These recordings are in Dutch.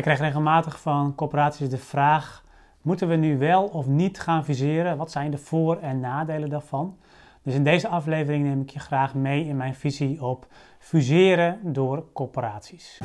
Ik krijg regelmatig van corporaties de vraag: moeten we nu wel of niet gaan fuseren? Wat zijn de voor- en nadelen daarvan? Dus in deze aflevering neem ik je graag mee in mijn visie op fuseren door corporaties.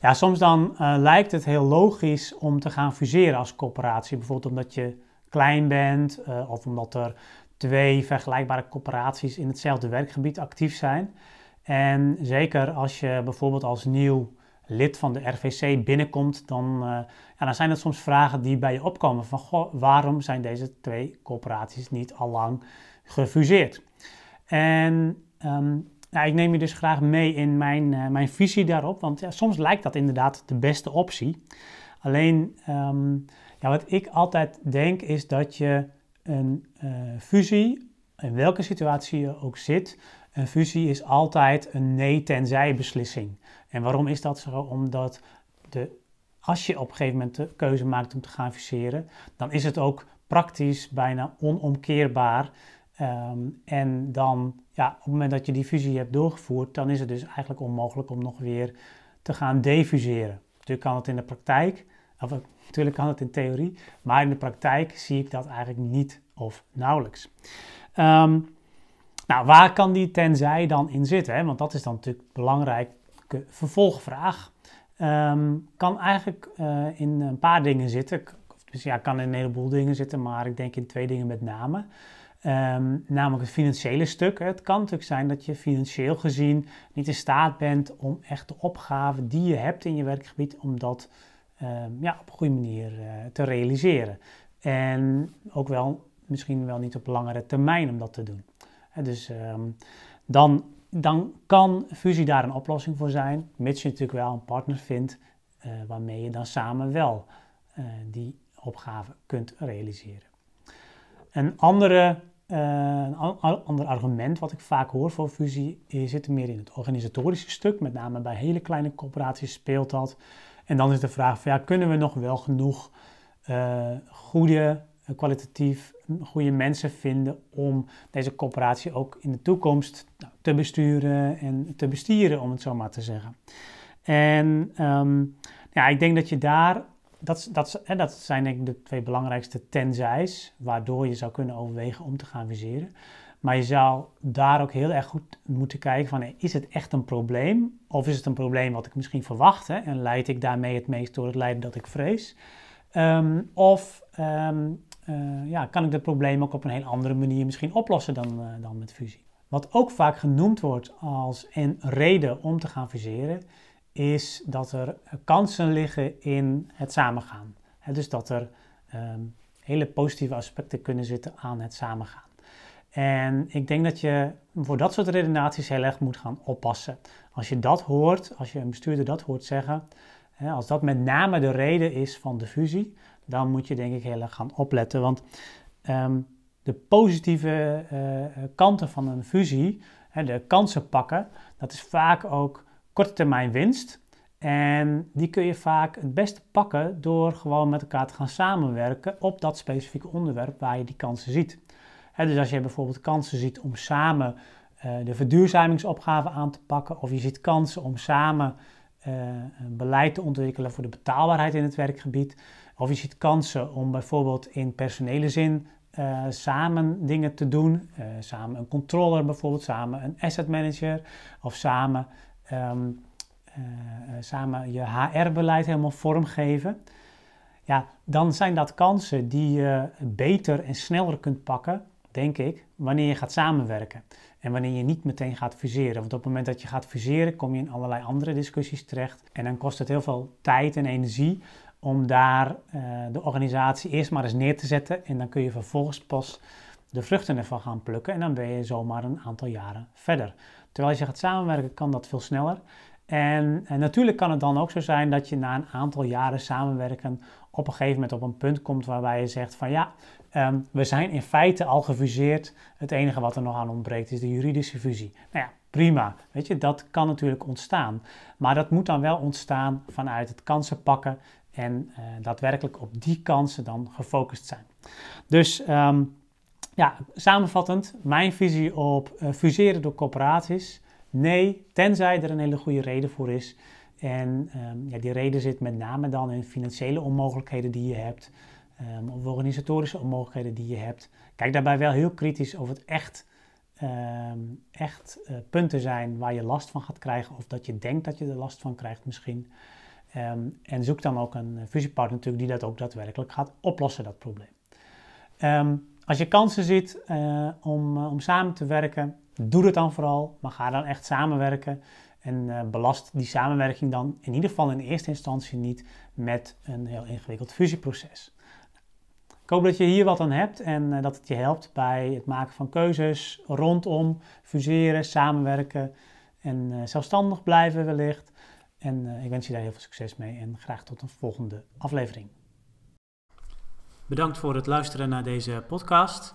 Ja, soms dan uh, lijkt het heel logisch om te gaan fuseren als corporatie. Bijvoorbeeld omdat je klein bent uh, of omdat er twee vergelijkbare corporaties in hetzelfde werkgebied actief zijn. En zeker als je bijvoorbeeld als nieuw lid van de RVC binnenkomt, dan, uh, ja, dan zijn het soms vragen die bij je opkomen van goh, waarom zijn deze twee corporaties niet al lang gefuseerd? En nou, ik neem je dus graag mee in mijn, uh, mijn visie daarop, want ja, soms lijkt dat inderdaad de beste optie. Alleen, um, ja, wat ik altijd denk is dat je een uh, fusie, in welke situatie je ook zit, een fusie is altijd een nee-tenzij beslissing. En waarom is dat zo? Omdat de, als je op een gegeven moment de keuze maakt om te gaan fuseren, dan is het ook praktisch bijna onomkeerbaar. Um, en dan, ja, op het moment dat je die fusie hebt doorgevoerd, dan is het dus eigenlijk onmogelijk om nog weer te gaan defuseren. Natuurlijk kan het in de praktijk, of natuurlijk kan het in theorie, maar in de praktijk zie ik dat eigenlijk niet of nauwelijks. Um, nou, waar kan die tenzij dan in zitten? Hè? Want dat is dan natuurlijk een belangrijke vervolgvraag. Um, kan eigenlijk uh, in een paar dingen zitten. Dus ja, kan in een heleboel dingen zitten, maar ik denk in twee dingen met name. Um, namelijk het financiële stuk. Het kan natuurlijk zijn dat je financieel gezien niet in staat bent om echt de opgave die je hebt in je werkgebied, om dat um, ja, op een goede manier uh, te realiseren. En ook wel misschien wel niet op langere termijn om dat te doen. dus um, dan, dan kan fusie daar een oplossing voor zijn, mits je natuurlijk wel een partner vindt uh, waarmee je dan samen wel uh, die opgave kunt realiseren. Een andere een ander argument wat ik vaak hoor voor fusie zit meer in het organisatorische stuk. Met name bij hele kleine corporaties speelt dat. En dan is de vraag van ja, kunnen we nog wel genoeg uh, goede, kwalitatief goede mensen vinden om deze corporatie ook in de toekomst nou, te besturen en te bestieren, om het zo maar te zeggen. En um, ja, ik denk dat je daar dat, dat, hè, dat zijn denk ik de twee belangrijkste tenzijs waardoor je zou kunnen overwegen om te gaan viseren. Maar je zou daar ook heel erg goed moeten kijken van, is het echt een probleem? Of is het een probleem wat ik misschien verwacht hè, en leid ik daarmee het meest door het lijden dat ik vrees? Um, of um, uh, ja, kan ik dat probleem ook op een heel andere manier misschien oplossen dan, uh, dan met fusie? Wat ook vaak genoemd wordt als een reden om te gaan fuseren, is dat er kansen liggen in het samengaan. Dus dat er um, hele positieve aspecten kunnen zitten aan het samengaan. En ik denk dat je voor dat soort redenaties heel erg moet gaan oppassen. Als je dat hoort, als je een bestuurder dat hoort zeggen, als dat met name de reden is van de fusie, dan moet je denk ik heel erg gaan opletten. Want um, de positieve uh, kanten van een fusie, hè, de kansen pakken, dat is vaak ook korte termijn winst. En die kun je vaak het beste pakken door gewoon met elkaar te gaan samenwerken op dat specifieke onderwerp waar je die kansen ziet. Dus als je bijvoorbeeld kansen ziet om samen uh, de verduurzamingsopgave aan te pakken, of je ziet kansen om samen een beleid te ontwikkelen voor de betaalbaarheid in het werkgebied, of je ziet kansen om bijvoorbeeld in personele zin uh, samen dingen te doen, samen een controller bijvoorbeeld, samen een asset manager, of samen uh, samen je HR-beleid helemaal vormgeven, ja, dan zijn dat kansen die je beter en sneller kunt pakken, denk ik, wanneer je gaat samenwerken. En wanneer je niet meteen gaat fuseren. Want op het moment dat je gaat fuseren, kom je in allerlei andere discussies terecht. En dan kost het heel veel tijd en energie om daar uh, de organisatie eerst maar eens neer te zetten. En dan kun je vervolgens pas de vruchten ervan gaan plukken. En dan ben je zomaar een aantal jaren verder. Terwijl als je gaat samenwerken, kan dat veel sneller. En, en, natuurlijk kan het dan ook zo zijn dat je na een aantal jaren samenwerken op een gegeven moment op een punt komt waarbij je zegt van ja, um, we zijn in feite al gefuseerd. Het enige wat er nog aan ontbreekt is de juridische fusie. Nou ja, prima. Weet je, dat kan natuurlijk ontstaan. Maar dat moet dan wel ontstaan vanuit het kansen pakken en uh, daadwerkelijk op die kansen dan gefocust zijn. Dus um, ja, samenvattend, mijn visie op uh, fuseren door corporaties. Nee, tenzij er een hele goede reden voor is. En um, ja, die reden zit met name dan in financiële onmogelijkheden die je hebt, um, of organisatorische onmogelijkheden die je hebt. Kijk daarbij wel heel kritisch of het echt, um, echt uh, punten zijn waar je last van gaat krijgen, of dat je denkt dat je er last van krijgt misschien. en zoek dan ook een fusiepartner natuurlijk die dat ook daadwerkelijk gaat oplossen, dat probleem. als je kansen ziet uh, om, om samen te werken, doe het dan vooral, maar ga dan echt samenwerken. En uh, belast die samenwerking dan in ieder geval in eerste instantie niet met een heel ingewikkeld fusieproces. Ik hoop dat je hier wat aan hebt en uh, dat het je helpt bij het maken van keuzes rondom fuseren, samenwerken en uh, zelfstandig blijven wellicht. En ik wens je daar heel veel succes mee en graag tot een volgende aflevering. Bedankt voor het luisteren naar deze podcast.